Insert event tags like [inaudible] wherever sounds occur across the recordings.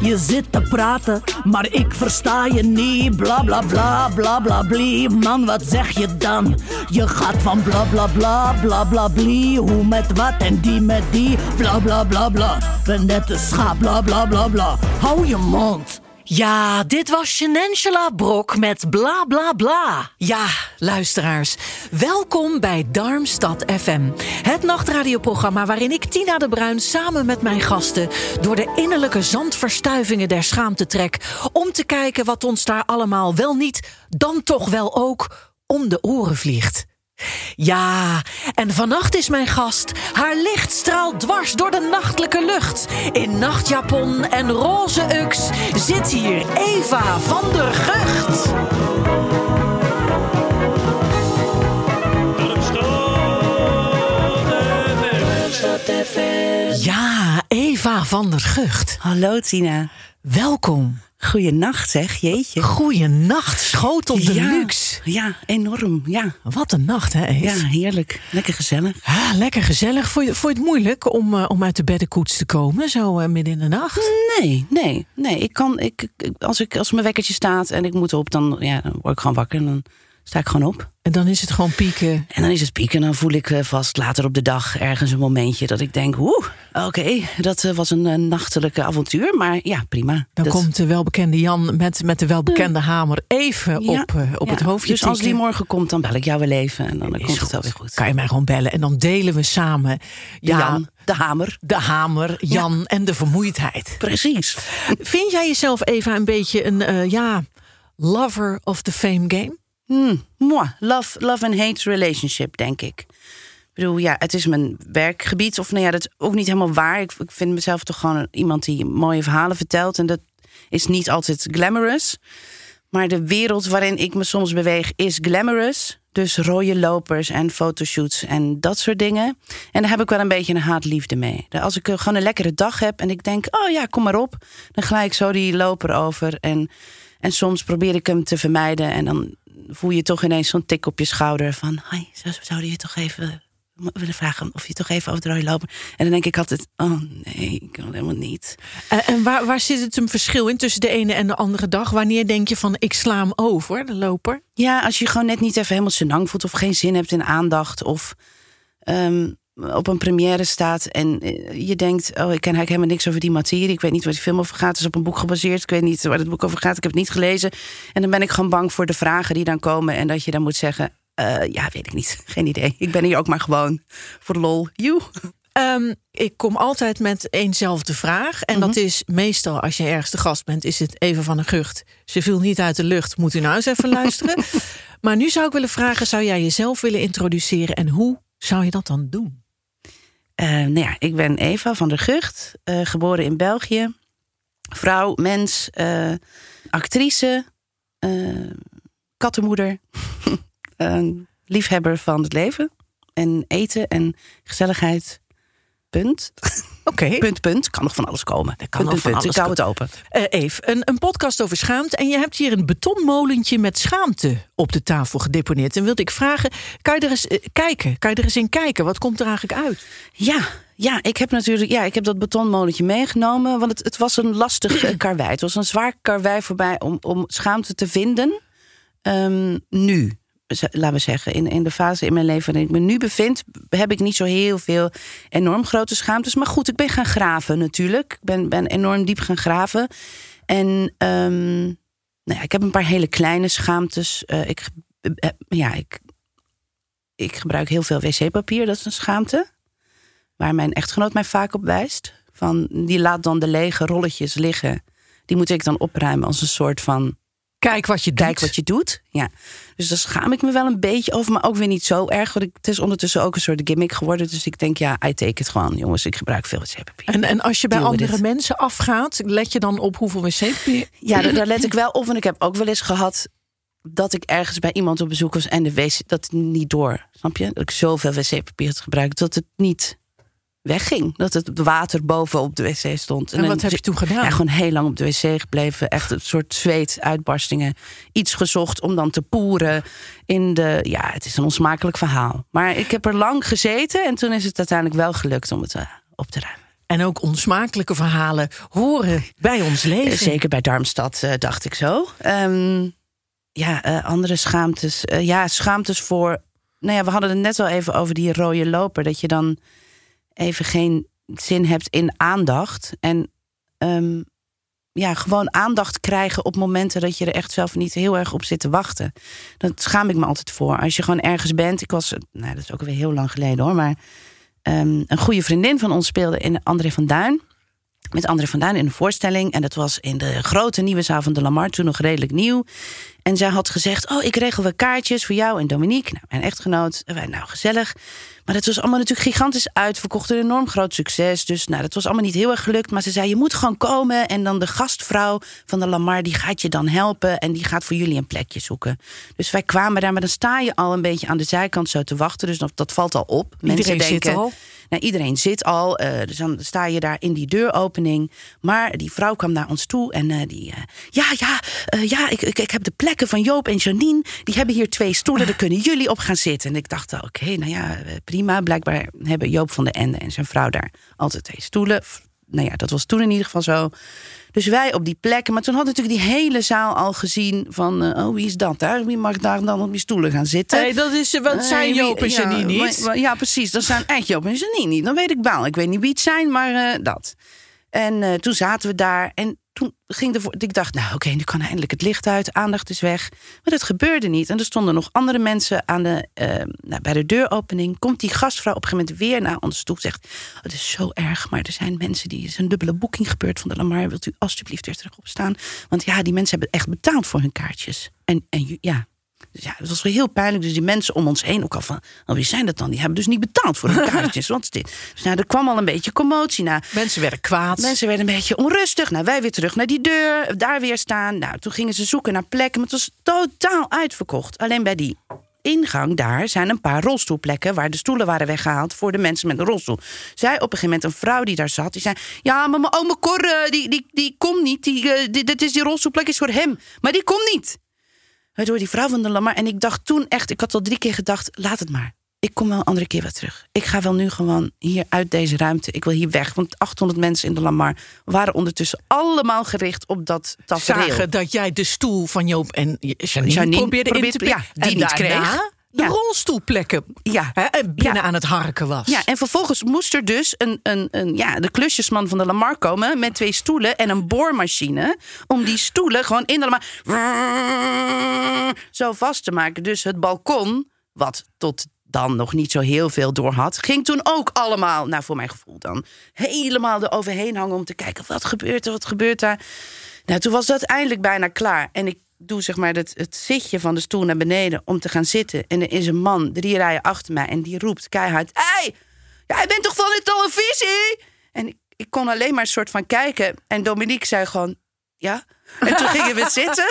Je zit te praten, maar ik versta je niet. Bla bla bla bla bla blie. Man, wat zeg je dan? Je gaat van bla bla bla bla bla blie. Hoe met wat en die met die. Bla bla bla bla. Ben net een schaap, bla bla bla bla. Hou je mond. Ja, dit was Shenenshala Brok met bla bla bla. Ja, luisteraars, welkom bij Darmstad FM. Het nachtradioprogramma waarin ik Tina de Bruin samen met mijn gasten... door de innerlijke zandverstuivingen der schaamte trek... om te kijken wat ons daar allemaal wel niet, dan toch wel ook om de oren vliegt. Ja, en vannacht is mijn gast. Haar licht straalt dwars door de nachtelijke lucht. In nachtjapon en roze ux zit hier Eva van der Gucht. Ja, Eva van der Gucht. Hallo Tina. Welkom. Goeienacht zeg, jeetje. Goeienacht, schotel Ja. deluxe. Ja, enorm. Ja. Wat een nacht, hè, ja, heerlijk. Lekker gezellig. Ah, lekker gezellig. Vond je, vond je het moeilijk om, eh, om uit de beddenkoets te komen, zo eh, midden in de nacht? Nee, nee, nee. Ik kan, ik- als, ik, als mijn wekkertje staat en ik moet op, dan, ja, dan word ik gewoon wakker en dan sta ik gewoon op. En dan is het gewoon pieken. En dan is het pieken en dan voel ik eh, vast later op de dag ergens een momentje dat ik denk, oeh, oké, dat eh, was een nachtelijke avontuur. Maar ja, prima. Dan Dat- komt de welbekende Jan met, met de welbekende hamer even Ja, op, eh, op ja. het hoofdje Dus als die morgen komt, dan bel ik jou wel even en dan, Is komt het goed. wel weer goed. Kan je mij gewoon bellen en dan delen we samen ja, Jan, de hamer. de hamer, Jan en de vermoeidheid. Precies. Vind jij jezelf, Eva, een beetje een ja, lover of the fame game? Hmm, moi, love, love and hate relationship, denk ik. Ik bedoel, ja, het is mijn werkgebied. Of nou ja, dat is ook niet helemaal waar. Ik, ik vind mezelf toch gewoon iemand die mooie verhalen vertelt. En dat is niet altijd glamorous. Maar de wereld waarin ik me soms beweeg is glamorous. Dus rode lopers en fotoshoots en dat soort dingen. En daar heb ik wel een beetje een haatliefde mee. Als ik eh, gewoon een lekkere dag heb en ik denk, oh ja, kom maar op. Dan glijd ik zo die loper over. En, en soms probeer ik hem te vermijden. En dan voel je toch ineens zo'n tik op je schouder van... Hi, zou- zouden je toch even willen vragen of je toch even over de rode loper... En dan denk ik altijd, oh nee, ik kan helemaal niet. En, en waar, waar zit het een verschil in tussen de ene en de andere dag? Wanneer denk je van ik sla hem over, de loper? Ja, als je gewoon net niet even helemaal senang voelt... of geen zin hebt in aandacht of ehm, op een première staat... en eh, je denkt, oh, ik ken eigenlijk helemaal niks over die materie... ik weet niet waar die film over gaat, het is op een boek gebaseerd... ik weet niet waar het boek over gaat, ik heb het niet gelezen... en dan ben ik gewoon bang voor de vragen die dan komen... en dat je dan moet zeggen, eh, ja, weet ik niet, [laughs] geen idee. Ik ben hier ook maar gewoon voor lol. Joe. Ehm, ik kom altijd met éénzelfde vraag. En dat is meestal als je ergens de gast bent, is het even van een gucht. Ze viel niet uit de lucht, moet u nou eens even luisteren. [laughs] Maar nu zou ik willen vragen, zou jij jezelf willen introduceren en hoe zou je dat dan doen? Eh, nou ja, ik ben Eva van der Gucht, eh, geboren in België. Vrouw, mens, eh, actrice, kattenmoeder, [laughs] liefhebber van het leven. En eten en gezelligheid. Punt. [laughs] Oké. Punt, punt. Kan nog van alles komen. kan punt, nog van punt. alles Ik hou het open. Eh, Eve, een, een podcast over schaamte. En je hebt hier een betonmolentje met schaamte op de tafel gedeponeerd. En wilde ik vragen, kan je er eens eh, kijken? Kan je er eens in kijken? Wat komt er eigenlijk uit? Ja, ja, ik heb natuurlijk ja, ik heb dat betonmolentje meegenomen. Want het, het was een lastig eh, karwei. Het was een zwaar karwei voorbij om, om schaamte te vinden. Ehm, nu, laten we zeggen, in, in de fase in mijn leven waarin ik me nu bevind, heb ik niet zo heel veel enorm grote schaamtes. Maar goed, ik ben gaan graven natuurlijk. Ik ben, ben enorm diep gaan graven. En ehm, nou ja, ik heb een paar hele kleine schaamtes. Eh, ik, eh, ja, ik, ik gebruik heel veel wc-papier, dat is een schaamte waar mijn echtgenoot mij vaak op wijst. Van, die laat dan de lege rolletjes liggen. Die moet ik dan opruimen als een soort van... Kijk wat je doet. Kijk wat je doet. Ja. Dus daar schaam ik me wel een beetje over. Maar ook weer niet zo erg. Want het is ondertussen ook een soort gimmick geworden. Dus ik denk, ja, I take it gewoon. Jongens, ik gebruik veel wc-papier. En, en als je bij andere mensen afgaat, let je dan op hoeveel wc-papier? Ja, daar, daar let ik wel op. En ik heb ook wel eens gehad dat ik ergens bij iemand op bezoek was en de wc dat niet door. Snap je? Dat ik zoveel wc-papier had gebruikt dat het niet wegging. Dat het water boven op de wc stond. En, wat heb je toen gedaan? Ja, gewoon heel lang op de wc gebleven. Echt een soort zweetuitbarstingen. Iets gezocht om dan te poeren in de... Ja, het is een onsmakelijk verhaal. Maar ik heb er lang gezeten en toen is het uiteindelijk wel gelukt om het uh, op te ruimen. En ook onsmakelijke verhalen horen bij ons leven. Zeker bij Darmstad, uh, dacht ik zo. Um, ja, uh, andere schaamtes. ja, schaamtes voor... Nou ja, we hadden het net al even over die rode loper. Dat je dan even geen zin hebt in aandacht. En um, ja, gewoon aandacht krijgen op momenten dat je er echt zelf niet heel erg op zit te wachten. Dat schaam ik me altijd voor. Als je gewoon ergens bent. Ik was, nou, dat is ook weer heel lang geleden hoor. Maar um, een goede vriendin van ons speelde in André van Duin. Met André van Duin in een voorstelling. En dat was in de grote nieuwe zaal van de Lamar, toen nog redelijk nieuw. En zij had gezegd: Oh, ik regel wel kaartjes voor jou en Dominique, nou, mijn echtgenoot. En wij, nou, gezellig. Maar het was allemaal natuurlijk gigantisch uitverkocht. Een enorm groot succes. Dus nou, dat was allemaal niet heel erg gelukt. Maar ze zei, je moet gewoon komen. En dan de gastvrouw van de Lamar, die gaat je dan helpen. En die gaat voor jullie een plekje zoeken. Dus wij kwamen daar. Maar dan sta je al een beetje aan de zijkant zo te wachten. Dus dat, dat valt al op. Iedereen Mensen denken, zit al. Nou, iedereen zit al. Uh, dus dan sta je daar in die deuropening. Maar die vrouw kwam naar ons toe. En uh, die, uh, ja, ja, ja ik, ik, ik heb de plekken van Joop en Janine. Die hebben hier twee stoelen. Daar kunnen jullie op gaan zitten. En ik dacht, oké, nou ja, prima. Blijkbaar hebben Joop van de Ende en zijn vrouw daar altijd twee stoelen. Nou ja, dat was toen in ieder geval zo. Dus wij op die plekken. Maar toen had natuurlijk die hele zaal al gezien van... Uh, oh, wie is dat daar? Wie mag daar dan op die stoelen gaan zitten? Hey, dat is, wat zijn Joop en Janine niet? Ja, ja, precies. Dat zijn echt Joop en Janine niet. Dan weet ik wel. Ik weet niet wie het zijn, maar uh, dat. En uh, toen zaten we daar. En toen ging voor. Ik dacht, nou oké, nu kan eindelijk het licht uit, aandacht is weg. Maar dat gebeurde niet. En er stonden nog andere mensen aan de, uh, nou, bij de deuropening. Komt die gastvrouw op een gegeven moment weer naar ons toe. Zegt: Het is zo erg, maar er zijn mensen die. Er is een dubbele boeking gebeurd van de Lamar. Wilt u alsjeblieft weer terug opstaan? Want ja, die mensen hebben echt betaald voor hun kaartjes. En, en ja, dus ja, het was wel heel pijnlijk. Dus die mensen om ons heen ook al van, oh, wie zijn dat dan? Die hebben dus niet betaald voor hun [laughs] kaartjes. Wat is dit? Dus nou, er kwam al een beetje commotie. Nou, mensen werden kwaad. Mensen werden een beetje onrustig. Nou, wij weer terug naar die deur, daar weer staan. Nou, toen gingen ze zoeken naar plekken, maar het was totaal uitverkocht. Alleen bij die ingang daar zijn een paar rolstoelplekken waar de stoelen waren weggehaald voor de mensen met een rolstoel. Zij op een gegeven moment een vrouw die daar zat, die zei: Ja, maar mijn oma Cor, die, die, die komt niet. Uh, die, dit is die rolstoelplek is voor hem. Maar die komt niet. Waardoor die vrouw van de Lamar. En ik dacht toen echt, ik had al drie keer gedacht: laat het maar. Ik kom wel een andere keer weer terug. Ik ga wel nu gewoon hier uit deze ruimte. Ik wil hier weg. Want 800 mensen in de Lamar waren ondertussen allemaal gericht op dat tafereel. Zagen dat jij de stoel van Joop en Janine, Janine probeerde, in te Ja, die en niet kreeg de ja. rolstoelplekken ja. Hè, binnen ja. aan het harken was. Ja, en vervolgens moest er dus een, een, een, ja, de klusjesman van de Lamar komen met twee stoelen en een boormachine. Om die stoelen gewoon in de Lamar zo vast te maken. Dus het balkon, wat tot dan nog niet zo heel veel door had, ging toen ook allemaal, nou voor mijn gevoel dan, helemaal eroverheen hangen om te kijken wat gebeurt er, wat gebeurt daar. Nou, toen was dat eindelijk bijna klaar. En ik doe zeg maar het, het zitje van de stoel naar beneden om te gaan zitten. En er is een man drie rijen achter mij en die roept keihard: Hé, hey, jij bent toch van de televisie? En ik, ik kon alleen maar een soort van kijken. En Dominique zei gewoon: Ja. En toen gingen we zitten.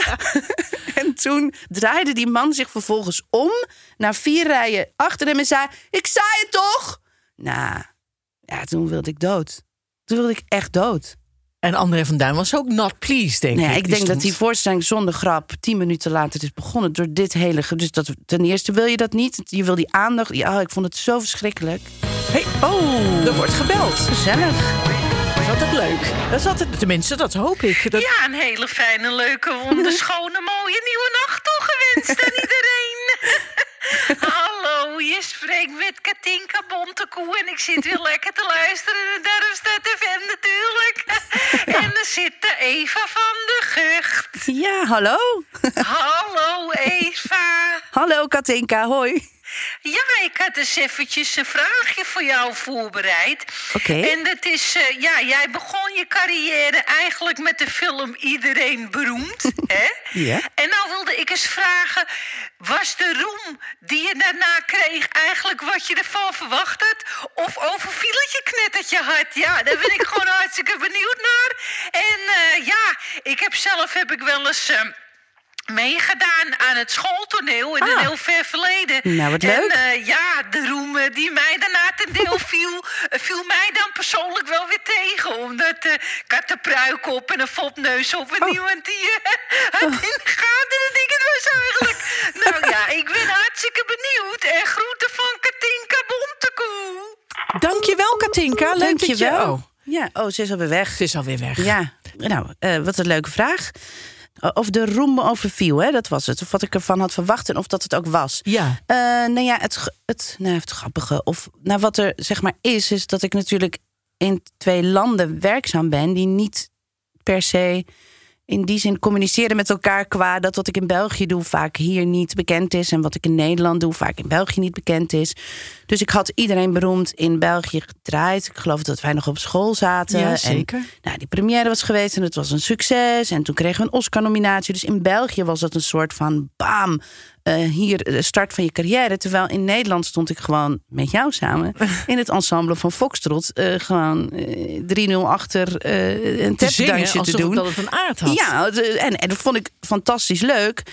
[laughs] en toen draaide die man zich vervolgens om naar vier rijen achter hem en zei: Ik zei het toch? Nou, ja, toen wilde ik dood. Toen wilde ik echt dood. En André van Duin was ook not pleased, denk nee, ik. Ik denk dat die voorstelling zonder grap tien minuten later is begonnen door dit hele. Dus dat, ten eerste wil je dat niet. Je wil die aandacht. Ja, oh, ik vond het zo verschrikkelijk. Hey, oh, er wordt gebeld. Gezellig. Dat is altijd leuk. Dat is altijd, tenminste, dat hoop ik. Dat... Ja, een hele fijne, leuke, wonderschone, [laughs] mooie nieuwe nacht toegewenst aan [laughs] iedereen. [laughs] Hallo, je spreekt met Katinka Bontekoe en ik zit weer lekker te luisteren naar Darmstad FM natuurlijk. En er zit de Eva van de Gucht. Ja, hallo. Hallo Eva. Hallo Katinka, hoi. Ja, ik had dus eventjes een vraagje voor jou voorbereid. Oké. En dat is, uh, ja, jij begon je carrière eigenlijk met de film Iedereen Beroemd. [laughs] hè? Ja. En nou wilde ik eens vragen, was de roem die je daarna kreeg eigenlijk wat je ervan verwacht had? Of overviel het je knettertje hard? Ja, daar ben ik [laughs] gewoon hartstikke benieuwd naar. En uh, ja, ik heb zelf heb ik wel eens... Uh, meegedaan aan het schooltoneel in Ah. een heel ver verleden. Nou, wat leuk. En eh, ja, de roem die mij daarna ten deel [laughs] viel, eh, viel mij dan persoonlijk wel weer tegen. Omdat eh, ik had de pruik op en een fopneus op en Oh. niemand die eh, [laughs] had in de gaten dat ik het was eigenlijk. [laughs] nou ja, ik ben hartstikke benieuwd. En groeten van Katinka Bontekoe. Dankjewel, Katinka. Leuk dat je... Dankjewel. Oh, Ja, oh, ze is alweer weg. ze is alweer weg. Ja, nou, eh, wat een leuke vraag. Of de roem overviel, hè? dat was het. Of wat ik ervan had verwacht en of dat het ook was. Ja. Eh, nou ja, het, het, nou, het grappige. Of nou, wat er zeg maar is, is dat ik natuurlijk in twee landen werkzaam ben die niet per se in die zin communiceren met elkaar qua dat wat ik in België doe vaak hier niet bekend is en wat ik in Nederland doe vaak in België niet bekend is. Dus ik had iedereen beroemd in België gedraaid. Ik geloof dat wij nog op school zaten. Ja, En, zeker. nou, die première was geweest en het was een succes. En toen kregen we een Oscar-nominatie. Dus in België was dat een soort van bam. eh, hier de start van je carrière. Terwijl in Nederland stond ik gewoon met jou samen [laughs] in het ensemble van Foxtrot. eh, gewoon eh, 3-0 achter eh een Te zingen tapdansje te alsof doen. dat het een aard had. Ja, eh, en, en dat vond ik fantastisch leuk.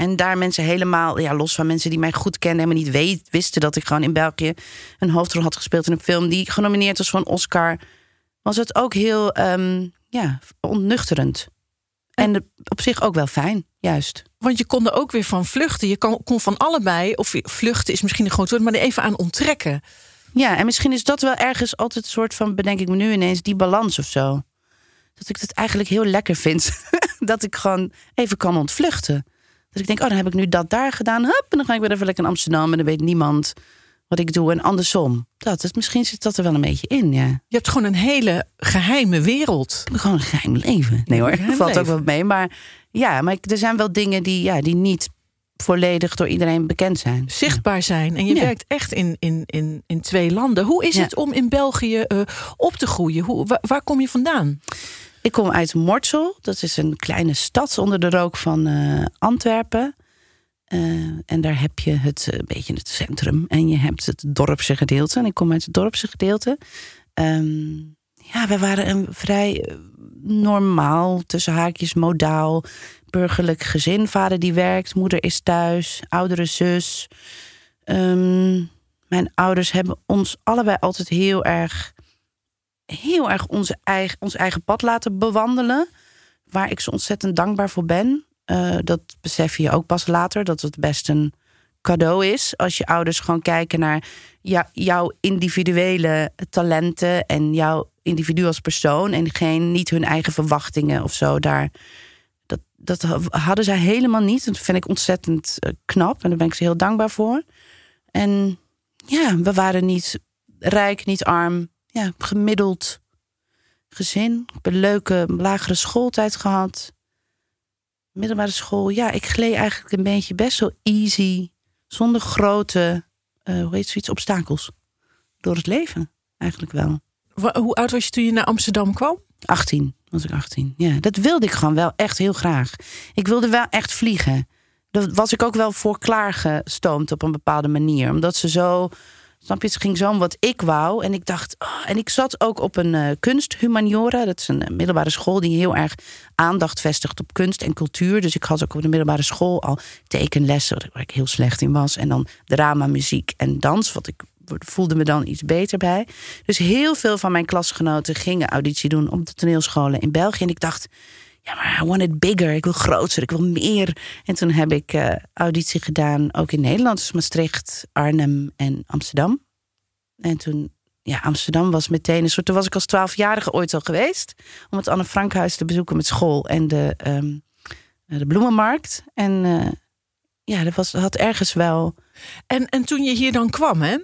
En daar mensen helemaal, ja, los van mensen die mij goed kennen, helemaal niet weet, wisten dat ik gewoon in België een hoofdrol had gespeeld in een film die genomineerd was voor een Oscar, was het ook heel, ehm, ja, ontnuchterend. En de- op zich ook wel fijn, juist. Want je kon er ook weer van vluchten. Je kon, kon van allebei, of vluchten is misschien een groot woord, maar er even aan onttrekken. Ja, en misschien is dat wel ergens altijd een soort van, bedenk ik me nu ineens, die balans of zo. Dat ik het eigenlijk heel lekker vind. [laughs] dat ik gewoon even kan ontvluchten. Dat ik denk, oh, dan heb ik nu dat daar gedaan. Hup, en dan ga ik weer even lekker in Amsterdam. En dan weet niemand wat ik doe. En andersom. Dat, het, misschien zit dat er wel een beetje in, ja. Je hebt gewoon een hele geheime wereld. Gewoon een geheim leven. Nee hoor, valt ook wel mee. Maar ja, maar ik- er zijn wel dingen die, ja, die niet volledig door iedereen bekend zijn. Zichtbaar zijn. En je Ja. werkt echt in, in, in, in twee landen. Hoe is Ja. het om in België eh, op te groeien? Hoe, waar, waar kom je vandaan? Ik kom uit Mortsel. Dat is een kleine stad onder de rook van eh, Antwerpen. Eh, en daar heb je het eh, een beetje het centrum. En je hebt het dorpse gedeelte. En ik kom uit het dorpse gedeelte. Ehm, ja, we waren een vrij normaal, tussen haakjes, modaal, burgerlijk gezin. Vader die werkt, moeder is thuis, oudere zus. Ehm, mijn ouders hebben ons allebei altijd heel erg heel erg onze eigen, ons eigen pad laten bewandelen. Waar ik ze ontzettend dankbaar voor ben. Eh, dat besef je ook pas later. Dat het best een cadeau is. Als je ouders gewoon kijken naar jou- jouw individuele talenten. En jouw individu als persoon. En geen, niet hun eigen verwachtingen of zo. Daar, dat, dat hadden zij helemaal niet. Dat vind ik ontzettend eh, knap. En daar ben ik ze heel dankbaar voor. En ja, we waren niet rijk, niet arm. Ja, gemiddeld gezin. Ik heb een leuke lagere schooltijd gehad. Middelbare school. Ja, ik gleed eigenlijk een beetje best wel easy. Zonder grote, eh, hoe heet zoiets, obstakels. Door het leven, eigenlijk wel. Hoe oud was je toen je naar Amsterdam kwam? 18 was ik 18. Ja, dat wilde ik gewoon wel echt heel graag. Ik wilde wel echt vliegen. Daar was ik ook wel voor klaargestoomd op een bepaalde manier. Omdat ze zo. Snap je, het ging zo om wat ik wou. En ik dacht. oh, en ik zat ook op een eh kunsthumaniora. Dat is een eh, middelbare school die heel erg aandacht vestigt op kunst en cultuur. Dus ik had ook op de middelbare school al tekenlessen, waar ik heel slecht in was. En dan drama, muziek en dans. Wat ik voelde me dan iets beter bij. Dus heel veel van mijn klasgenoten gingen auditie doen op de toneelscholen in België. En ik dacht, ja, maar I want it bigger. Ik wil groter, ik wil meer. En toen heb ik eh, auditie gedaan, ook in Nederland. Dus Maastricht, Arnhem en Amsterdam. En toen, ja, Amsterdam was meteen een soort... Toen was ik als twaalfjarige ooit al geweest. Om het Anne Frankhuis te bezoeken met school en de, ehm, de bloemenmarkt. En eh, ja, dat was, had ergens wel... En, en toen je hier dan kwam, hè?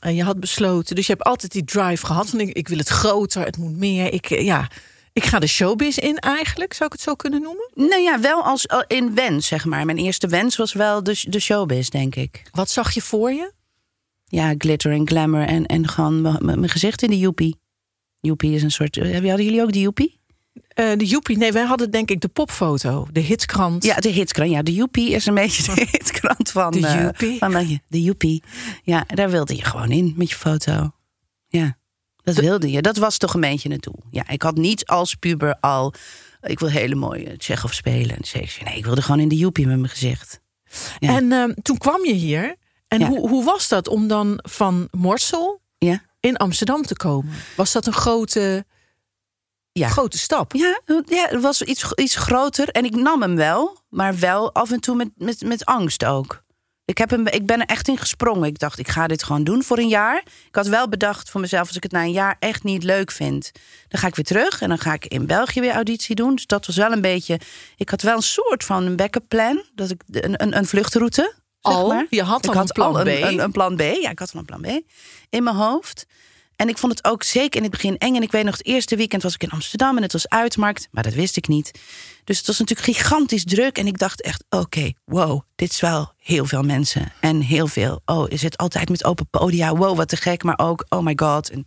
En je had besloten, dus je hebt altijd die drive gehad van ik, ik wil het groter, het moet meer. Ik, ja, ik ga de showbiz in eigenlijk, zou ik het zo kunnen noemen? Nou ja, wel als eh, in wens, zeg maar. Mijn eerste wens was wel de, de showbiz, denk ik. Wat zag je voor je? Ja, glitter en glamour en, en gewoon mijn gezicht in de joepie. Joepie is een soort... eh, Hadden jullie ook de joepie? Eh, de Joepie, nee, wij hadden denk ik de popfoto, de hitskrant. Ja, de hitskrant. Ja, de joepie is een beetje de [laughs] hitkrant van... De joepie. van de, de joepie. Ja, daar wilde je gewoon in met je foto. Ja. Dat wilde je. Dat was toch een beetje het doel. Ja, ik had niet als puber al... Ik wil hele mooie Tsjechov spelen. En nee, ik wilde gewoon in de joepie met mijn gezicht. Ja. En ehm, toen kwam je hier. En Ja. hoe, hoe was dat om dan van Morsel Ja. in Amsterdam te komen? Was dat een grote, Ja. grote stap? Ja, ja, het was iets, iets groter. En ik nam hem wel, maar wel af en toe met, met, met angst ook. Ik, heb hem, ik ben er echt in gesprongen. Ik dacht, ik ga dit gewoon doen voor een jaar. Ik had wel bedacht voor mezelf, als ik het na een jaar echt niet leuk vind, dan ga ik weer terug. En dan ga ik in België weer auditie doen. Dus dat was wel een beetje. Ik had wel een soort van een backup plan. Dat ik een, een, een vluchtroute. Zeg Al? maar. Je had ik al een plan al B? Een, een, een plan B. Ja, ik had al een plan B in mijn hoofd. En ik vond het ook zeker in het begin eng. En ik weet nog, het eerste weekend was ik in Amsterdam en het was uitmarkt. Maar dat wist ik niet. Dus het was natuurlijk gigantisch druk. En ik dacht echt, oké, wow, dit is wel heel veel mensen. En heel veel, oh, is het altijd met open podia? Wow, wat te gek. Maar ook, oh my god. En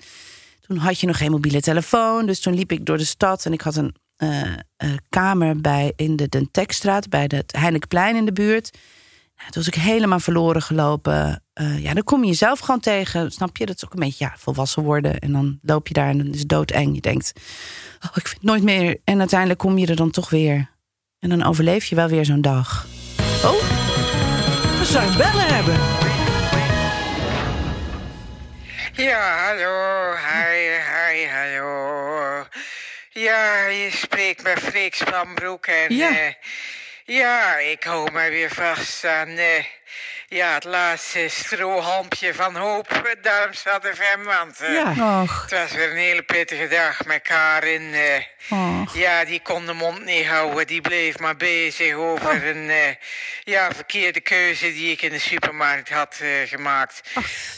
toen had je nog geen mobiele telefoon. Dus toen liep ik door de stad en ik had een eh, eh, kamer bij, in de Den Tekstraat... bij het Heinekplein in de buurt. Toen was ik helemaal verloren gelopen. Eh, ja, dan kom je jezelf gewoon tegen. Snap je? Dat is ook een beetje ja, volwassen worden. En dan loop je daar en dan is het doodeng. Je denkt, oh, ik vind het nooit meer. En uiteindelijk kom je er dan toch weer. En dan overleef je wel weer zo'n dag. Oh, we zijn bellen hebben. Ja, hallo. Hi, hi, hallo. Ja, je spreekt met Freek Spambroek en... Ja. eh, ja, ik hou me weer vast aan... eh, ja, het laatste strohalmpje van hoop. Darmstad FM, want... eh, Ja. Het was weer een hele pittige dag met Karin. eh, och. ja, die kon de mond niet houden. Die bleef maar bezig over een eh, ja, verkeerde keuze die ik in de supermarkt had eh, gemaakt.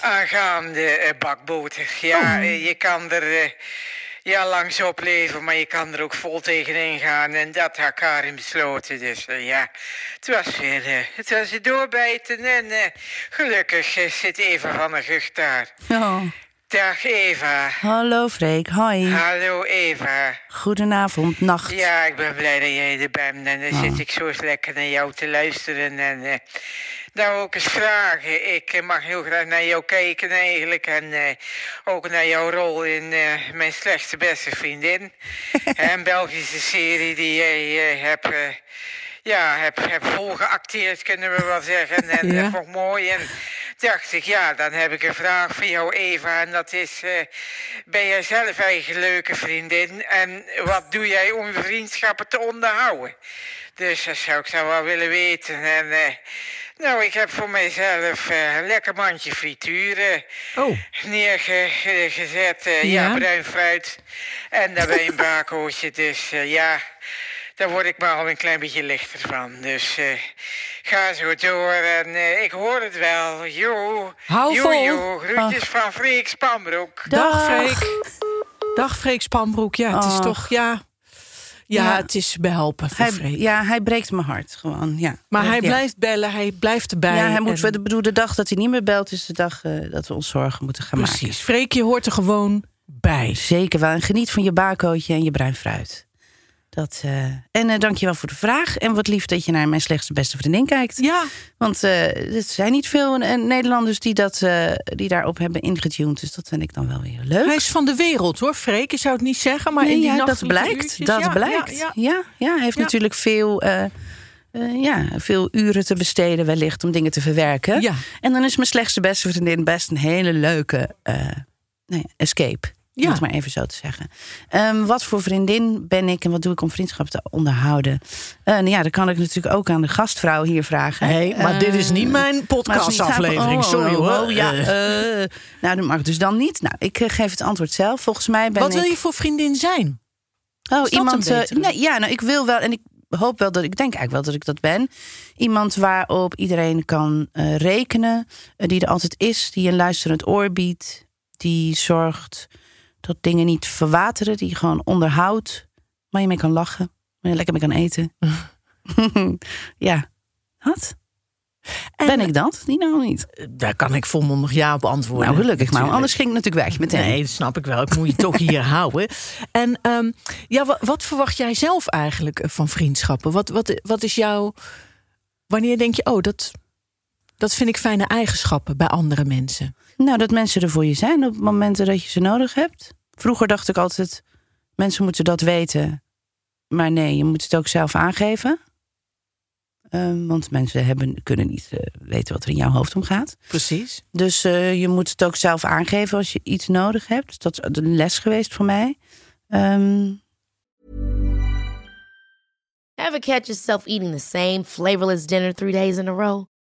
Aangaande eh, bakboter. Ja, eh, je kan er eh, ja, langs op leven, maar je kan er ook vol tegenin gaan. En dat had Karin besloten. Dus eh, ja, het was weer eh, het was doorbijten. En eh, gelukkig zit Eva van der Gucht daar. Oh. Dag Eva. Hallo Freek, hoi. Hallo Eva. Goedenavond, nacht. Ja, ik ben blij dat jij er bent. En dan zit ik zo eens lekker naar jou te luisteren. En nou ook eens vragen. Ik eh, mag heel graag naar jou kijken eigenlijk. En eh, ook naar jouw rol in eh, Mijn Slechtste Beste Vriendin. [laughs] een Belgische serie die jij hebt... ja, heb, heb volgeacteerd, kunnen we wel zeggen. En Ja. dat vond ik mooi. En dacht ik, ja, dan heb ik een vraag voor jou, Eva. En dat is, ben jij zelf eigenlijk een leuke vriendin? En wat doe jij om je vriendschappen te onderhouden? Dus dat zou ik zo wel willen weten. En nou, ik heb voor mijzelf eh, een lekker mandje frituren Oh, neergezet. eh, Ja. ja. bruin fruit. En daarbij een [laughs] bakootje. Dus eh, ja, daar word ik maar al een klein beetje lichter van. Dus eh, ga zo door. En eh, ik hoor het wel. Jo. Hou jo, vol. Jo. Groetjes van Freek Spambroek. dag Dag. Freek. Dag Freek Spanbroek. Ja, het is Och. toch, ja... Ja, Ja. het is behelpen Hij, ja, hij breekt mijn hart gewoon. Ja. Maar hij Ja. blijft bellen, hij blijft erbij. Ja, hij moet, en- ik bedoel, de dag dat hij niet meer belt, is de dag eh, dat we ons zorgen moeten gaan maken. Precies. Freek, je hoort er gewoon bij. Zeker wel. En geniet van je bakootje en je bruin fruit. Dat, eh, en eh dankjewel voor de vraag. En wat lief dat je naar mijn slechtste beste vriendin kijkt. Ja, Want eh er zijn niet veel Nederlanders die, dat, die daarop hebben ingetuned. Dus dat vind ik dan wel weer leuk. hij is van de wereld hoor, Freek. Je zou het niet zeggen, maar Nee, in die ja, dat blijkt. uurtjes, dat ja, blijkt. ja, Ja, ja. hij heeft natuurlijk veel, ja, veel uren te besteden wellicht om dingen te verwerken. Ja. En dan is mijn slechtste beste vriendin best een hele leuke eh, nou ja. Om het maar even zo te zeggen. Ehm, wat voor vriendin ben ik en wat doe ik om vriendschap te onderhouden? Eh, nou ja, dat kan ik natuurlijk ook aan de gastvrouw hier vragen. Nee, maar dit is niet Eh, mijn podcastaflevering. oh, Sorry oh, hoor. oh, ja, Eh, eh, nou, dat mag dus dan niet. Nou, ik geef het antwoord zelf. Volgens mij ben wat ik... wil je voor vriendin zijn? Oh, iemand. nee, ja, nou, ik wil wel en ik hoop wel dat ik denk eigenlijk wel dat ik dat ben. Iemand waarop iedereen kan rekenen, die er altijd is, die een luisterend oor biedt, die zorgt dat dingen niet verwateren, die je gewoon onderhoudt, waar je mee kan lachen, waar je lekker mee kan eten. [laughs] ja, wat? En- ben ik dat? Die nou niet. Daar kan ik volmondig ja op antwoorden. Nou, gelukkig maar, anders ging ik natuurlijk weg meteen. Nee, dat snap ik wel. Ik moet je toch hier [laughs] houden. En ehm, ja, wat, wat verwacht jij zelf eigenlijk eh, van vriendschappen? Wat, wat, wat is jouw. Wanneer denk je, oh, dat, dat vind ik fijne eigenschappen bij andere mensen? Nou, dat mensen er voor je zijn op momenten dat je ze nodig hebt. Vroeger dacht ik altijd, mensen moeten dat weten. Maar nee, je moet het ook zelf aangeven. Ehm, want mensen hebben, kunnen niet eh, weten wat er in jouw hoofd omgaat. Precies. Dus eh, je moet het ook zelf aangeven als je iets nodig hebt. Dus dat is een les geweest voor mij. Ehm, Ever catch yourself eating the same flavorless dinner three days in a row?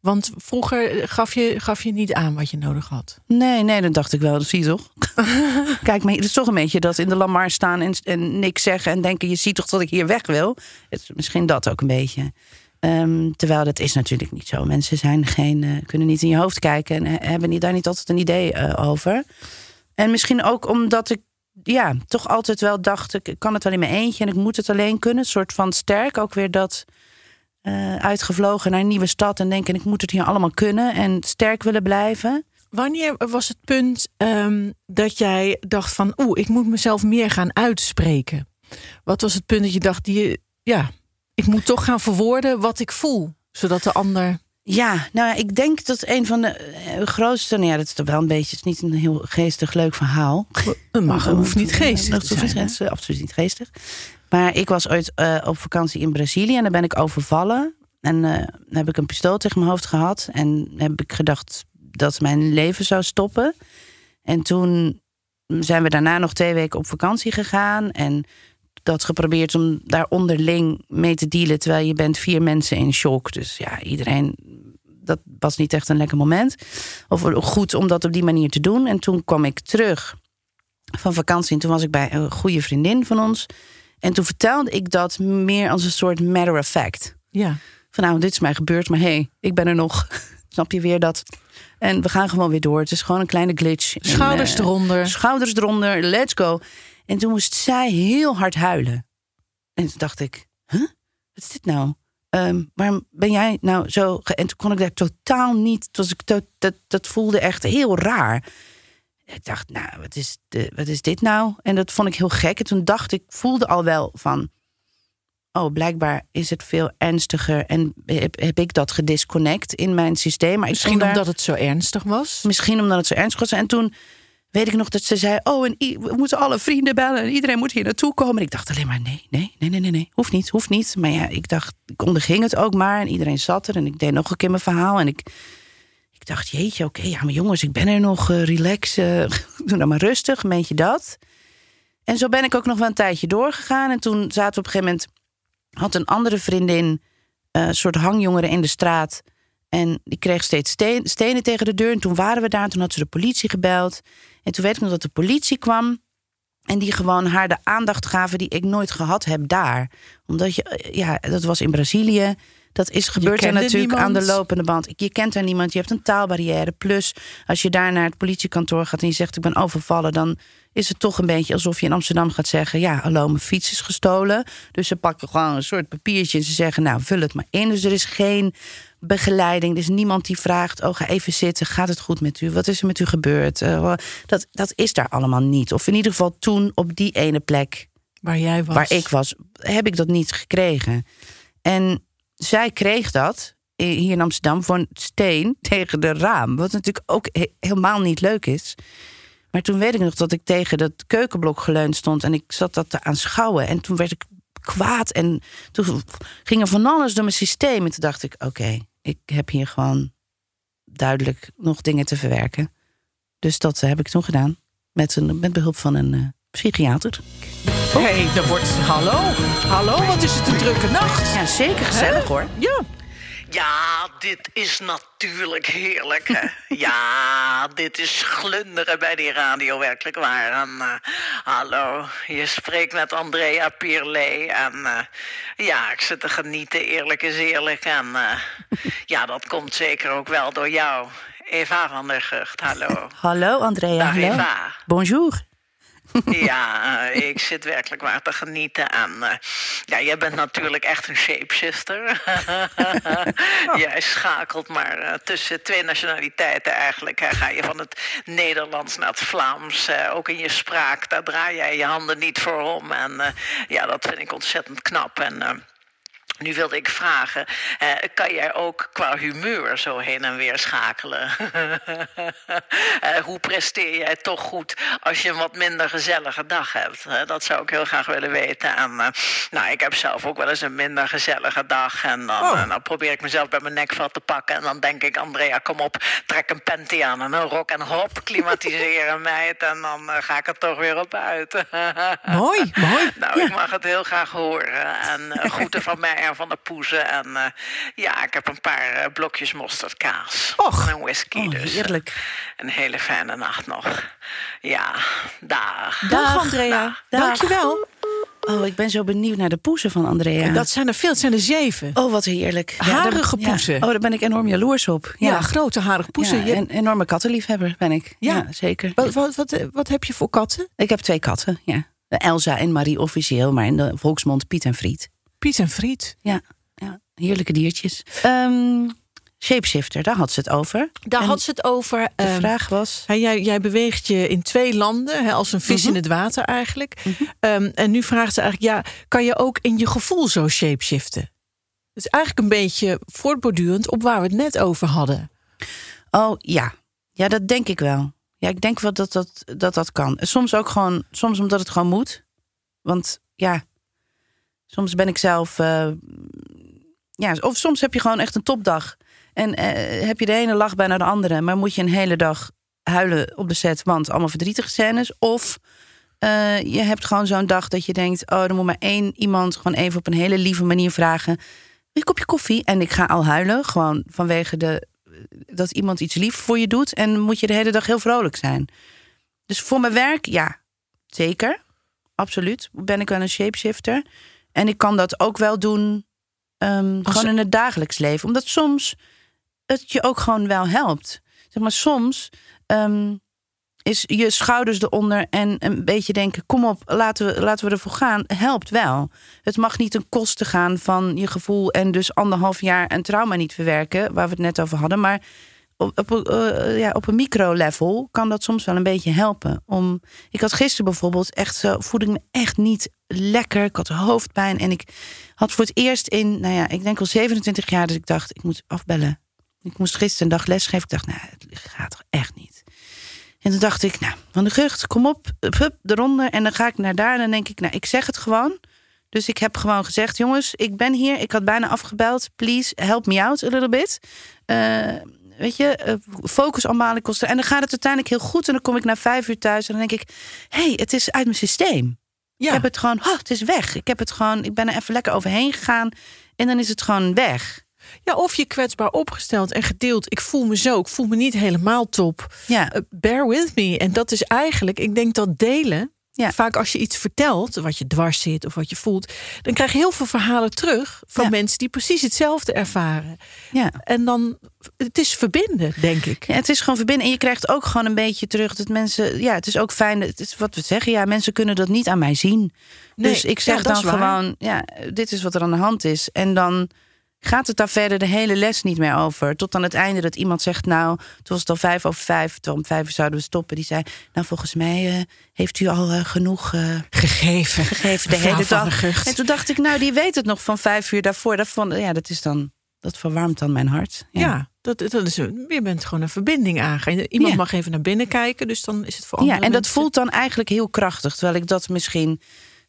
Want vroeger gaf je, gaf je niet aan wat je nodig had. nee, nee, dat dacht ik wel. Dat zie je toch? [laughs] Kijk, maar het is toch een beetje dat in de lamar staan en, en niks zeggen en denken: je ziet toch dat ik hier weg wil. Het is misschien dat ook een beetje. Ehm, terwijl dat is natuurlijk niet zo. Mensen zijn geen, eh, kunnen niet in je hoofd kijken en hebben daar niet altijd een idee eh, over. En misschien ook omdat ik ja, toch altijd wel dacht: ik kan het wel in mijn eentje en ik moet het alleen kunnen. Een soort van sterk ook weer dat eh, uitgevlogen naar een nieuwe stad en denken: ik moet het hier allemaal kunnen en sterk willen blijven. Wanneer was het punt ehm, dat jij dacht van... oeh, ik moet mezelf meer gaan uitspreken? Wat was het punt dat je dacht... Die, ja, ik moet toch gaan verwoorden wat ik voel. Zodat de ander... Ja, nou ja, ik denk dat een van de eh, grootste. Nou ja, dat is toch wel een beetje. Het is niet een heel geestig leuk verhaal. Het mag, [laughs] het hoeft niet geestig hoeft het is absoluut niet geestig. Maar ik was ooit eh, op vakantie in Brazilië en daar ben ik overvallen. En eh, heb ik een pistool tegen mijn hoofd gehad. En heb ik gedacht dat mijn leven zou stoppen. En toen zijn we daarna nog twee weken op vakantie gegaan. En dat geprobeerd om daar onderling mee te dealen. Terwijl je bent vier mensen in shock. Dus ja, iedereen. Dat was niet echt een lekker moment. Of goed om dat op die manier te doen. En toen kwam ik terug van vakantie. En toen was ik bij een goede vriendin van ons. En toen vertelde ik dat meer als een soort matter of fact. Ja. Van nou, dit is mij gebeurd, maar hé, hey, ik ben er nog. [laughs] Snap je weer dat? En we gaan gewoon weer door. Het is gewoon een kleine glitch. En, Schouders eh, eronder. Schouders eronder, let's go. En toen moest zij heel hard huilen. En toen dacht ik, huh? Wat is dit nou? Ehm, waarom ben jij nou zo... En toen kon ik daar totaal niet... Was ik dat, dat voelde echt heel raar. Ik dacht, nou, wat is, de, wat is dit nou? En dat vond ik heel gek. En toen dacht ik, voelde al wel van... Oh, blijkbaar is het veel ernstiger. En heb, heb ik dat gedisconnect in mijn systeem. Maar Misschien daar- omdat het zo ernstig was. Misschien omdat het zo ernstig was. En toen weet ik nog dat ze zei: Oh, en we moeten alle vrienden bellen. En iedereen moet hier naartoe komen. En ik dacht alleen maar: Nee, nee, nee, nee, nee, nee. Hoeft niet, hoeft niet. Maar ja, ik dacht, ik onderging het ook maar. En iedereen zat er. En ik deed nog een keer mijn verhaal. En ik, ik dacht: Jeetje, oké, ja, maar jongens, ik ben er nog. eh, relax. eh, [laughs] doe nou maar rustig. Meent je dat? En zo ben ik ook nog wel een tijdje doorgegaan. En toen zaten we op een gegeven moment. Had een andere vriendin. eh, een soort hangjongeren in de straat. En die kreeg steeds steen- stenen tegen de deur. En toen waren we daar. Toen had ze de politie gebeld. En toen weet ik nog dat de politie kwam. En die gewoon haar de aandacht gaven die ik nooit gehad heb daar. Omdat je, ja, dat was in Brazilië. Dat is gebeurd er natuurlijk niemand. aan de lopende band. Je kent daar niemand, je hebt een taalbarrière. Plus, als je daar naar het politiekantoor gaat en je zegt ik ben overvallen, dan is het toch een beetje alsof je in Amsterdam gaat zeggen: Ja, hallo, mijn fiets is gestolen. Dus ze pakken gewoon een soort papiertje en ze zeggen: Nou, vul het maar in. Dus er is geen begeleiding. Er is niemand die vraagt: Oh, ga even zitten. Gaat het goed met u? Wat is er met u gebeurd? Eh, dat, dat is daar allemaal niet. Of in ieder geval toen op die ene plek Waar jij was. waar ik was, heb ik dat niet gekregen. En zij kreeg dat hier in Amsterdam voor een steen [laughs] tegen de raam. Wat natuurlijk ook he- helemaal niet leuk is. Maar toen weet ik nog dat ik tegen dat keukenblok geleund stond en ik zat dat te aanschouwen. En toen werd ik kwaad en toen ging er van alles door mijn systeem. En toen dacht ik: oké, ik heb hier gewoon duidelijk nog dingen te verwerken. Dus dat heb ik toen gedaan. Met, een, met behulp van een eh, psychiater. Hé, hey, er wordt... Hallo? Hallo, wat is het een drukke nacht? Ja, zeker gezellig hoor. Ja. Ja, dit is natuurlijk heerlijk. Hè? [laughs] ja, dit is glunderen bij die radio, werkelijk waar. En, eh, hallo, je spreekt met Andrea Pierlet. En eh, ja, ik zit te genieten, eerlijk is eerlijk. En eh, ja, dat komt zeker ook wel door jou. Eva van der Gucht, hallo. Hallo Andrea. Dag hallo. Eva. Bonjour. Ja, eh, ik zit werkelijk waar te genieten aan. eh, ja, jij bent natuurlijk echt een shapeshifter. [laughs] Jij schakelt maar eh, tussen twee nationaliteiten eigenlijk. Ga je van het Nederlands naar het Vlaams. ook in je spraak, daar draai jij je handen niet voor om. En ja, dat vind ik ontzettend knap. En. Eh, nu wilde ik vragen, eh, kan jij ook qua humeur zo heen en weer schakelen? [laughs] Eh, hoe presteer jij toch goed als je een wat minder gezellige dag hebt? Hè? dat zou ik heel graag willen weten. En, eh, nou, ik heb zelf ook wel eens een minder gezellige dag. En dan, Oh. eh, dan probeer ik mezelf bij mijn nekvel te pakken. En dan denk ik, Andrea, kom op, trek een panty aan en een rok en hop, klimatiseren meid. En dan eh, ga ik er toch weer op uit. [laughs] Mooi, mooi. Nou, ik mag het heel graag horen. En eh, groeten van mij en van de poezen. En eh, ja, ik heb een paar eh, blokjes mosterdkaas. Och. En whisky Oh, dus. heerlijk. Een hele fijne nacht nog. Ja, dag. Dag, Andrea. Dag. Dankjewel. Oh, ik ben zo benieuwd naar de poezen van Andrea. Dat zijn er veel, het zijn er zeven. Oh, wat heerlijk. Harige poezen. Oh, daar ben ik enorm jaloers op. Ja, Ja, grote harige poezen. Ja, een enorme kattenliefhebber ben ik. Ja. Ja, zeker. wat, wat, wat, wat heb je voor katten? Ik heb twee katten, ja. Elsa en Marie officieel, maar in de volksmond Piet en Friet. Piet en Friet. Ja, ja heerlijke diertjes. Ehm, shapeshifter, daar had ze het over. Daar En had ze het over. De ehm, vraag was... Hè, jij, jij beweegt je in twee landen, hè, als een vis Mhm. in het water eigenlijk. Ehm, en nu vraagt ze eigenlijk, ja, kan je ook in je gevoel zo shapeshiften? Het is eigenlijk een beetje voortbordurend op waar we het net over hadden. Oh ja, ja, dat denk ik wel. Ja, ik denk wel dat dat, dat dat kan. Soms ook gewoon, soms omdat het gewoon moet. Want ja, soms ben ik zelf. eh, ja, of soms heb je gewoon echt een topdag. En eh, heb je de ene lach bij naar de andere. Maar moet je een hele dag huilen op de set, want allemaal verdrietige scènes. Of eh, je hebt gewoon zo'n dag dat je denkt: oh, er moet maar één iemand gewoon even op een hele lieve manier vragen. Een kopje koffie? En ik ga al huilen. Gewoon vanwege de, dat iemand iets lief voor je doet. En moet je de hele dag heel vrolijk zijn. Dus voor mijn werk, ja, zeker. Absoluut. Ben ik wel een shapeshifter. En ik kan dat ook wel doen. ehm, gewoon in het dagelijks leven. Omdat soms het je ook gewoon wel helpt. Zeg maar, soms ehm, is je schouders eronder en een beetje denken: kom op, laten we, laten we ervoor gaan. Helpt wel. Het mag niet ten koste gaan van je gevoel en dus anderhalf jaar een trauma niet verwerken, waar we het net over hadden. Maar op, op, eh, op een micro-level kan dat soms wel een beetje helpen. Om, ik had gisteren bijvoorbeeld echt zo, voelde ik me echt niet lekker. Ik had hoofdpijn en ik had voor het eerst in, nou ja, ik denk al 27 jaar dat ik dacht, ik moet afbellen. Ik moest gisteren een dag lesgeven. Ik dacht, nou, het gaat toch echt niet. En toen dacht ik, nou, van de Gucht, kom op, hup, hup, eronder. En dan ga ik naar daar en dan denk ik, nou, ik zeg het gewoon. Dus ik heb gewoon gezegd, jongens, ik ben hier. Ik had bijna afgebeld. Please, help me out a little bit. Eh, weet je, eh, focus aanmalen kosten. En dan gaat het uiteindelijk heel goed. En dan kom ik na vijf uur thuis en dan denk ik, hé, hey, het is uit mijn systeem. Ja, Ik heb het gewoon, oh, het is weg. Ik heb het gewoon, ik ben er even lekker overheen gegaan. En dan is het gewoon weg. ja of je kwetsbaar opgesteld en gedeeld. Ik voel me zo, ik voel me niet helemaal top. Ja, Eh, bear with me. En dat is eigenlijk, ik denk dat delen. Ja. Vaak als je iets vertelt, wat je dwars zit of wat je voelt, dan krijg je heel veel verhalen terug van Ja. mensen die precies hetzelfde ervaren. ja. En dan, het is verbinden, denk ik. Ja, het is gewoon verbinden. En je krijgt ook gewoon een beetje terug dat mensen. Ja, het is ook fijn. Het is wat we zeggen. Ja, mensen kunnen dat niet aan mij zien. Nee, dus ik zeg dan gewoon: ja, dit is wat er aan de hand is. En dan gaat het daar verder de hele les niet meer over. Tot aan het einde dat iemand zegt: Nou, toen was het al vijf over vijf. Toen om vijf uur zouden we stoppen. Die zei: Nou, volgens mij eh, heeft u al eh, genoeg. eh, Gegeven. gegeven de hele dag. En toen dacht ik, nou, die weet het nog van vijf uur daarvoor. Dat, vond, ja, dat is dan, dat verwarmt dan mijn hart. Ja, dat, dat is, je bent gewoon een verbinding aangaan. Iemand Ja. mag even naar binnen kijken, dus dan is het voor Ja, en dat mensen- voelt dan eigenlijk heel krachtig. Terwijl ik dat misschien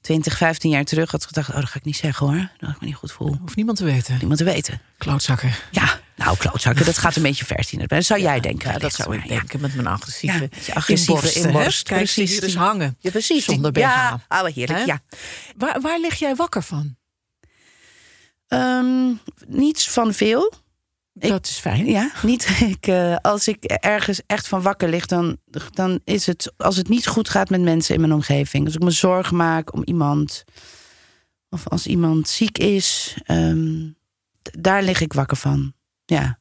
20, 15 jaar terug had gedacht... oh, dat ga ik niet zeggen hoor. Dat ik me niet goed voel. Hoeft niemand te weten. Niemand te weten. Klootzakken. Ja, Nou, klootzakken, dat gaat een beetje ver zien. Dat zou jij denken. Ja, dat zou ik denken met mijn agressieve, Ja, agressieve inborst, Kijk, precies. dus hangen. Ja, precies. Zonder BH. Ja, oh, heerlijk, ja. Waar, waar lig jij wakker van? Ehm, niets van veel. Dat is fijn. Ja, niet. [laughs] Ik, eh, als ik ergens echt van wakker lig, dan, dan is het als het niet goed gaat met mensen in mijn omgeving. Als ik me zorgen maak om iemand, of als iemand ziek is, ehm, daar lig ik wakker van. Ja,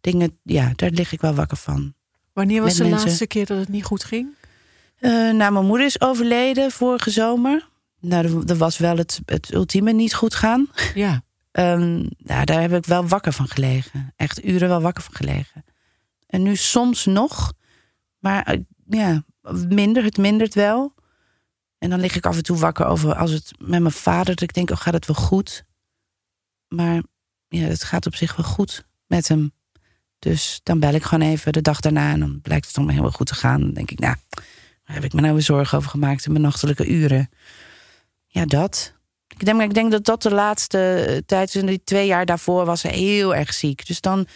dingen, ja, daar lig ik wel wakker van. Wanneer was Met de mensen. laatste keer dat het niet goed ging? Eh, nou, mijn moeder is overleden vorige zomer. Nou, er- er was wel het, het ultieme niet goed gaan. Ja. Ehm, nou, daar heb ik wel wakker van gelegen. Echt uren wel wakker van gelegen. En nu soms nog. Maar eh, ja, minder. Het mindert wel. En dan lig ik af en toe wakker over als het met mijn vader. Dat ik denk, oh, gaat het wel goed? Maar ja, het gaat op zich wel goed met hem. Dus dan bel ik gewoon even de dag daarna. En dan blijkt het allemaal heel goed te gaan. Dan denk ik, nou, waar heb ik me nou weer zorgen over gemaakt in mijn nachtelijke uren? Ja, dat. Ik denk, ik denk dat dat de laatste eh, tijd, in die twee jaar daarvoor, was ze heel erg ziek. Dus dan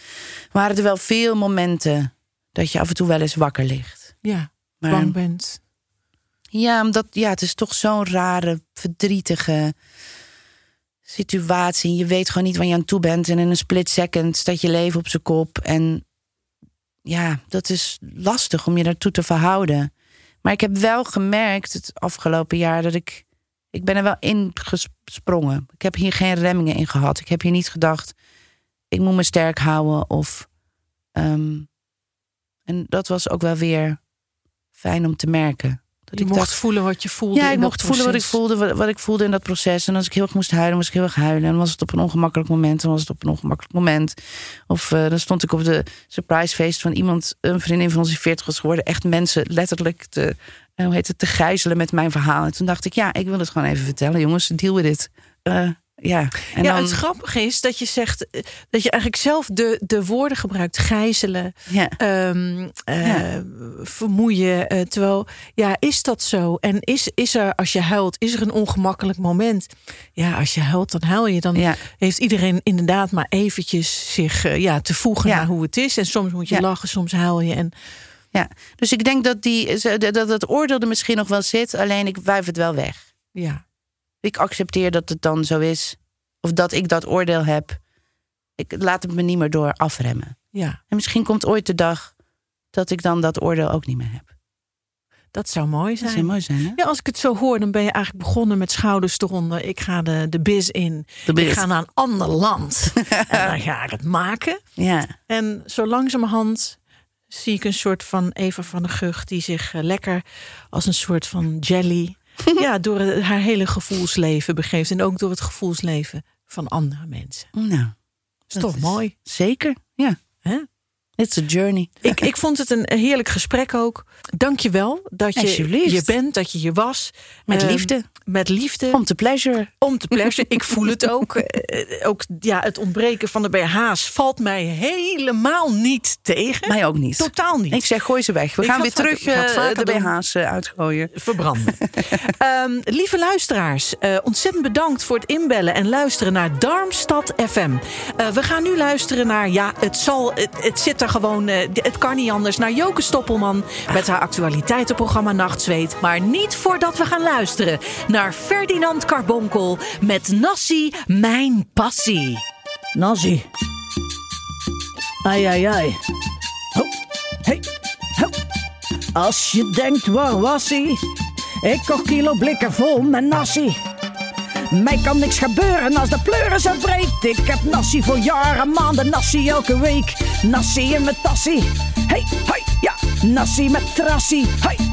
waren er wel veel momenten dat je af en toe wel eens wakker ligt. Ja, Maar bang bent. ja, omdat ja, het is toch zo'n rare, verdrietige situatie. Je weet gewoon niet waar je aan toe bent. En in een split second staat je leven op zijn kop. En ja, dat is lastig om je daartoe te verhouden. Maar ik heb wel gemerkt het afgelopen jaar dat ik. Ik ben er wel in gesprongen. Ik heb hier geen remmingen in gehad. Ik heb hier niet gedacht. Ik moet me sterk houden. Of. ehm, en dat was ook wel weer fijn om te merken. Dat Je ik mocht dacht, voelen wat je voelde. ja, ik mocht voelen wat ik voelde, wat, wat ik voelde in dat proces. En als ik heel erg moest huilen, moest ik heel erg huilen. En was het op een ongemakkelijk moment, dan was het op een ongemakkelijk moment. Of eh, dan stond ik op de surprisefeest van iemand, een vriendin van ons die 40 was geworden, echt mensen letterlijk te, hoe heet het, te gijzelen met mijn verhaal. En toen dacht ik, ja, ik wil het gewoon even vertellen, jongens, deal with it. Eh, ja, en ja, dan, het grappige is dat je zegt eh, dat je eigenlijk zelf de, de woorden gebruikt: gijzelen, ja, ehm, eh, Ja. vermoeien. terwijl, ja, is dat zo? En is, is er, als je huilt, is er een ongemakkelijk moment? Ja, als je huilt, dan huil je. Dan Ja. heeft iedereen inderdaad maar eventjes zich ja, te voegen naar hoe het is. En soms moet je lachen, soms huil je. En ja. Dus ik denk dat, die, dat het oordeel er misschien nog wel zit, alleen ik wuif het wel weg. ja, ik accepteer dat het dan zo is. Of dat ik dat oordeel heb. Ik laat het me niet meer door afremmen. ja, En misschien komt ooit de dag dat ik dan dat oordeel ook niet meer heb. dat zou mooi Dat zijn. zou mooi zijn, hè? Ja, als ik het zo hoor, dan ben je eigenlijk begonnen met schouders eronder. Ik ga de, de biz in. De biz. Ik ga naar een ander land. [laughs] en dan ga ik het maken. Ja, En zo langzamerhand zie ik een soort van Eva van der Gucht... die zich eh, lekker als een soort van jelly... [laughs] ja, door haar hele gevoelsleven begeeft. En ook door het gevoelsleven van andere mensen. nou. Is toch mooi, Zeker, ja. hè? It's a journey. Ik, ik vond het een heerlijk gesprek ook. Dank je wel dat je je bent, dat je hier was. Met Ehm, liefde. Met liefde. Om te pleasure. Om te pleasure. Ik voel het ook. [laughs] Eh, ook ja, het ontbreken van de BH's valt mij helemaal niet tegen. Mij ook niet. Totaal niet. Ik zeg, gooi ze weg. We Ik gaan ga weer terug eh, de. BH's eh, uitgooien. verbranden. [laughs] Ehm, lieve luisteraars, ontzettend bedankt voor het inbellen en luisteren naar Darmstad FM. We gaan nu luisteren naar, ja, het, zal, het, het zit er gewoon, het kan niet anders, naar Joke Stoppelman met haar actualiteitenprogramma Nachtzweet. Maar niet voordat we gaan luisteren naar Ferdinand Carbonkel met Nassi, mijn passie. Nazi. Ai, ai, ai. Ho, hey, ho. Als je denkt, waar was hij? Ik kocht kilo blikken vol met nasi. Mij kan niks gebeuren als de pleuris uitbreekt. Ik heb nasi voor jaren, maanden, nasi elke week. Nasi in mijn tassie. Hey, hoi, ja. Nasi met trassie. Hoi.